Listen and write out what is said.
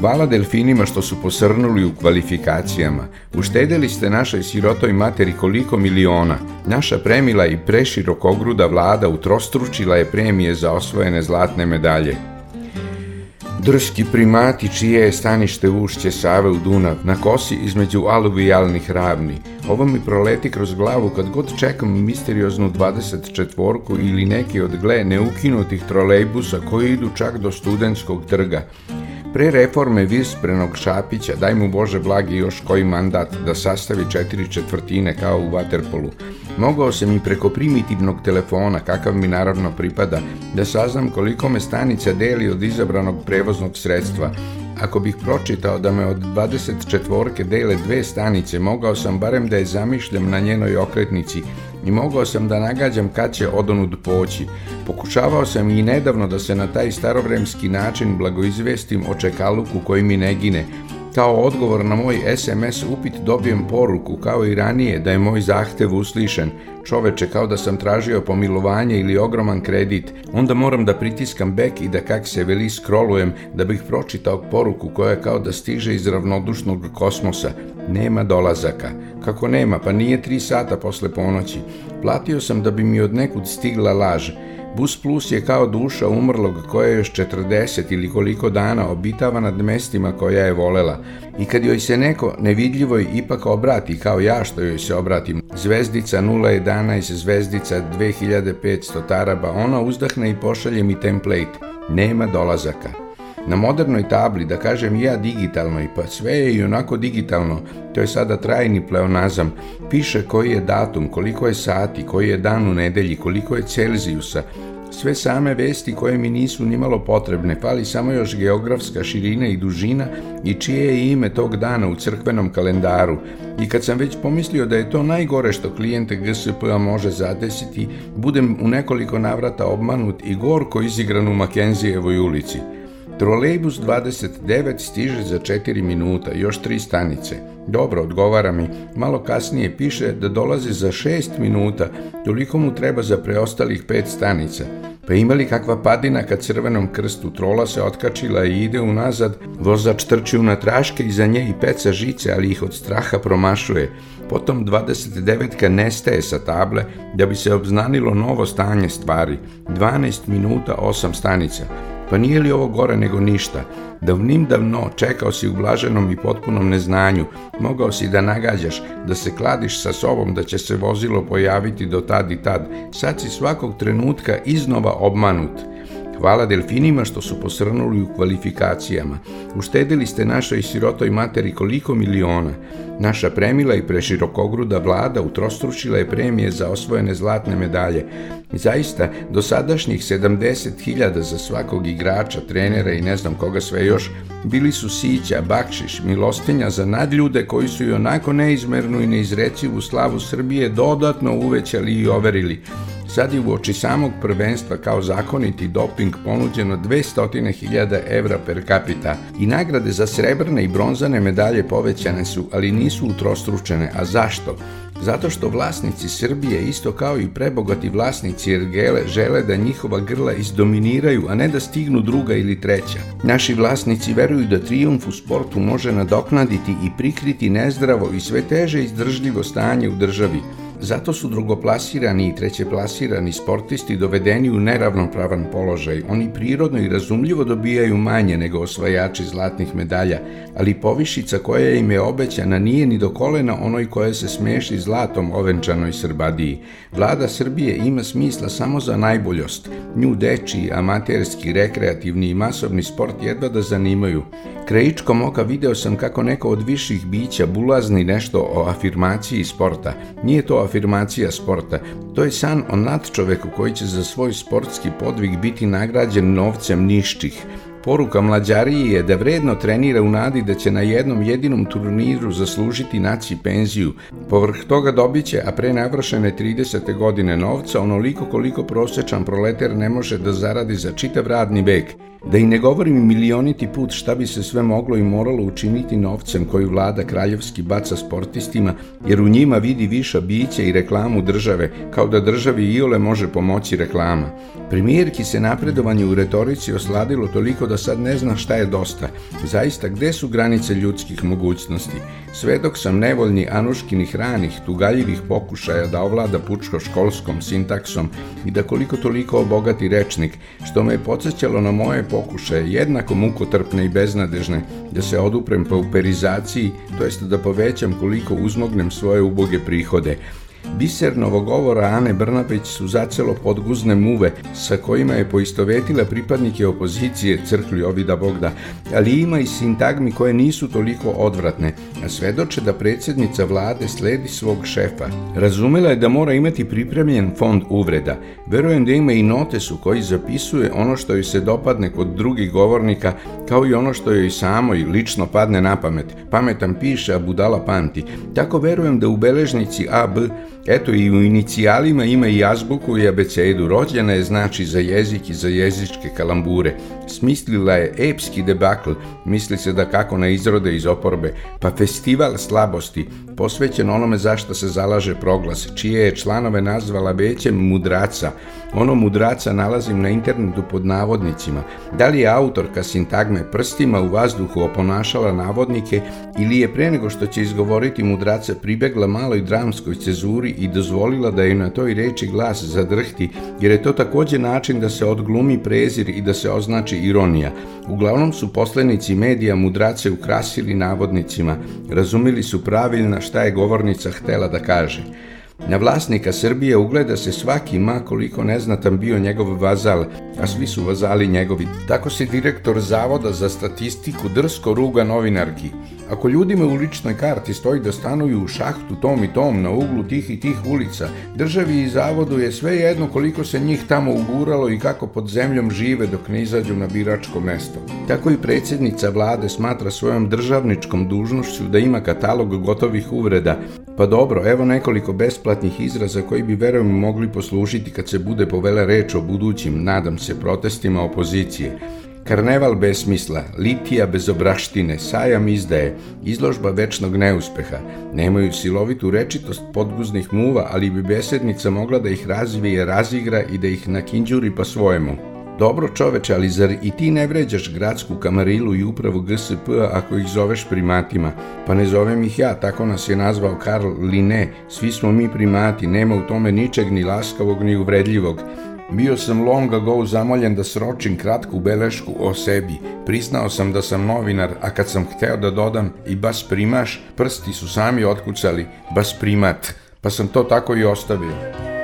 Hvala delfinima što su posrnuli u kvalifikacijama. Uštedeli ste našoj sirotoj materi koliko miliona. Naša premila i preširokogruda vlada utrostručila je premije za osvojene zlatne medalje. Drski primati čije je stanište ušće Save u Dunav, na kosi između aluvijalnih ravni. Ovo mi proleti kroz glavu kad god čekam misterioznu 24-ku ili neki od gle neukinutih trolejbusa koji idu čak do studentskog trga. Pre reforme Visprenog Šapića, daj mu Bože blagi još koji mandat da sastavi četiri četvrtine kao u Waterpolu, mogao sam i preko primitivnog telefona, kakav mi naravno pripada, da saznam koliko me stanica deli od izabranog prevoznog sredstva. Ako bih pročitao da me od 24 dele dve stanice, mogao sam barem da je zamišljam na njenoj okretnici i mogao sam da nagađam kad će odonud poći. Pokušavao sam i nedavno da se na taj starovremski način blagoizvestim o čekaluku koji mi ne gine. Kao odgovor na moj SMS upit dobijem poruku, kao i ranije, da je moj zahtev uslišen. Čoveče, kao da sam tražio pomilovanje ili ogroman kredit. Onda moram da pritiskam bek i da kak se veli scrollujem da bih pročitao poruku koja kao da stiže iz ravnodušnog kosmosa. Nema dolazaka. Kako nema, pa nije tri sata posle ponoći. Platio sam da bi mi od nekud stigla laž. Bus Plus je kao duša umrlog koja je još 40 ili koliko dana obitava nad mestima koja je volela i kad joj se neko nevidljivoj ipak obrati kao ja što joj se obratim, zvezdica 011, zvezdica 2500 taraba, ona uzdahne i pošalje mi template. Nema dolazaka. Na modernoj tabli, da kažem ja digitalnoj, pa sve je i onako digitalno, to je sada trajni pleonazam, piše koji je datum, koliko je sati, koji je dan u nedelji, koliko je Celzijusa, sve same vesti koje mi nisu nimalo potrebne, fali samo još geografska širina i dužina i čije je ime tog dana u crkvenom kalendaru. I kad sam već pomislio da je to najgore što klijente GSP-a može zadesiti, budem u nekoliko navrata obmanut i gorko izigran u Makenzijevoj ulici. Trolejbus 29 stiže za 4 minuta, još 3 stanice. Dobro, odgovara mi. Malo kasnije piše da dolazi za 6 minuta, toliko mu treba za preostalih 5 stanica. Pa imali kakva padina kad crvenom krstu trola se otkačila i ide unazad, vozač trči na traške iza nje i peca žice, ali ih od straha promašuje. Potom 29-ka nestaje sa table da bi se obznanilo novo stanje stvari. 12 minuta 8 stanica. Pa nije li ovo gore nego ništa? Davnim davno čekao si u blaženom i potpunom neznanju, mogao si da nagađaš, da se kladiš sa sobom da će se vozilo pojaviti do tad i tad. Sad si svakog trenutka iznova obmanut. Hvala delfinima što su posrnuli u kvalifikacijama. Uštedili ste našoj sirotoj materi koliko miliona. Naša premila i preširokogruda vlada utrostručila je premije za osvojene zlatne medalje. Zaista, dosadašnjih 70.000 za svakog igrača, trenera i ne znam koga sve još, bili su sića, bakšiš, milostinja za nadljude koji su i onako neizmernu i neizrecivu slavu Srbije dodatno uvećali i overili. Sad je u oči samog prvenstva kao zakoniti doping ponuđeno 200.000 evra per capita i nagrade za srebrne i bronzane medalje povećane su, ali nisu utrostručene. A zašto? Zato što vlasnici Srbije, isto kao i prebogati vlasnici Ergele, žele da njihova grla izdominiraju, a ne da stignu druga ili treća. Naši vlasnici veruju da trijumf u sportu može nadoknaditi i prikriti nezdravo i sve teže izdržljivo stanje u državi. Zato su drugoplasirani i trećeplasirani sportisti dovedeni u neravnopravan položaj. Oni prirodno i razumljivo dobijaju manje nego osvajači zlatnih medalja, ali povišica koja im je obećana nije ni do kolena onoj koja se smeši zlatom ovenčanoj Srbadiji. Vlada Srbije ima smisla samo za najboljost. Nju dečiji, amaterski, rekreativni i masovni sport jedva da zanimaju. Krajičkom oka video sam kako neko od viših bića bulazni nešto o afirmaciji sporta. Nije to afirmacija sporta, to je san o nadčoveku koji će za svoj sportski podvig biti nagrađen novcem nišćih. Poruka mlađariji je da vredno trenira u nadi da će na jednom jedinom turniru zaslužiti naći penziju. Povrh toga dobiće, a pre navršene 30. godine novca, onoliko koliko prosečan proleter ne može da zaradi za čitav radni vek – Da i ne govorim milioniti put šta bi se sve moglo i moralo učiniti novcem koju vlada kraljevski baca sportistima, jer u njima vidi viša bića i reklamu države, kao da državi iole može pomoći reklama. Premijerki se napredovanje u retorici osladilo toliko da sad ne zna šta je dosta. Zaista, gde su granice ljudskih mogućnosti? Sve dok sam nevoljni anuškinih ranih, tugaljivih pokušaja da ovlada pučko-školskom sintaksom i da koliko toliko obogati rečnik, što me je podsjećalo na moje pokušaje, jednako mukotrpne i beznadežne, da se oduprem pauperizaciji, to jest da povećam koliko uzmognem svoje uboge prihode, Bisernovo govora Ane Brnabić su zacelo podguzne muve sa kojima je poistovetila pripadnike opozicije crkli Ovida Bogda, ali ima i sintagmi koje nisu toliko odvratne, a svedoče da predsjednica vlade sledi svog šefa. Razumela je da mora imati pripremljen fond uvreda. Verujem da ima i notesu koji zapisuje ono što joj se dopadne kod drugih govornika, kao i ono što joj samoj lično padne na pamet. Pametan piše, a budala pamti. Tako verujem da u beležnici AB Eto i u inicijalima ima i azbuku i abecedu. Rođena je znači za jezik i za jezičke kalambure. Smislila je epski debakl, misli se da kako na izrode iz oporbe, pa festival slabosti, posvećen onome zašto se zalaže proglas, čije je članove nazvala većem mudraca. Ono mudraca nalazim na internetu pod navodnicima. Da li je autorka sintagme prstima u vazduhu oponašala navodnike ili je pre nego što će izgovoriti mudraca pribegla maloj dramskoj cezuri i dozvolila da je na toj reči glas zadrhti, jer je to takođe način da se odglumi prezir i da se označi ironija. Uglavnom su poslenici medija mudrace ukrasili navodnicima, razumili su pravilna šta je govornica htela da kaže. Na vlasnika Srbije ugleda se svaki ma koliko neznatan bio njegov vazal, a svi su vazali njegovi. Tako se direktor Zavoda za statistiku drsko ruga novinarki. Ako ljudima u ličnoj karti stoji da stanuju u šahtu tom i tom na uglu tih i tih ulica, državi i zavodu je sve jedno koliko se njih tamo uguralo i kako pod zemljom žive dok ne izađu na biračko mesto. Tako i predsjednica vlade smatra svojom državničkom dužnošću da ima katalog gotovih uvreda. Pa dobro, evo nekoliko besplatnih izraza koji bi verujem mogli poslužiti kad se bude povela reč o budućim, nadam se, protestima opozicije. Karneval bez smisla, litija bez obraštine, sajam izdaje, izložba večnog neuspeha, nemaju silovitu rečitost podguznih muva, ali bi besednica mogla da ih razvije, razigra i da ih nakinđuri pa svojemu. Dobro čoveče, ali zar i ti ne vređaš gradsku kamarilu i upravu GSP ako ih zoveš primatima? Pa ne zovem ih ja, tako nas je nazvao Karl Linne, svi smo mi primati, nema u tome ničeg ni laskavog ni uvredljivog. Bio sam long ago zamoljen da sročim kratku belešku o sebi. Priznao sam da sam novinar, a kad sam hteo da dodam i bas primaš, prsti su sami otkucali, bas primat, pa sam to tako i ostavio.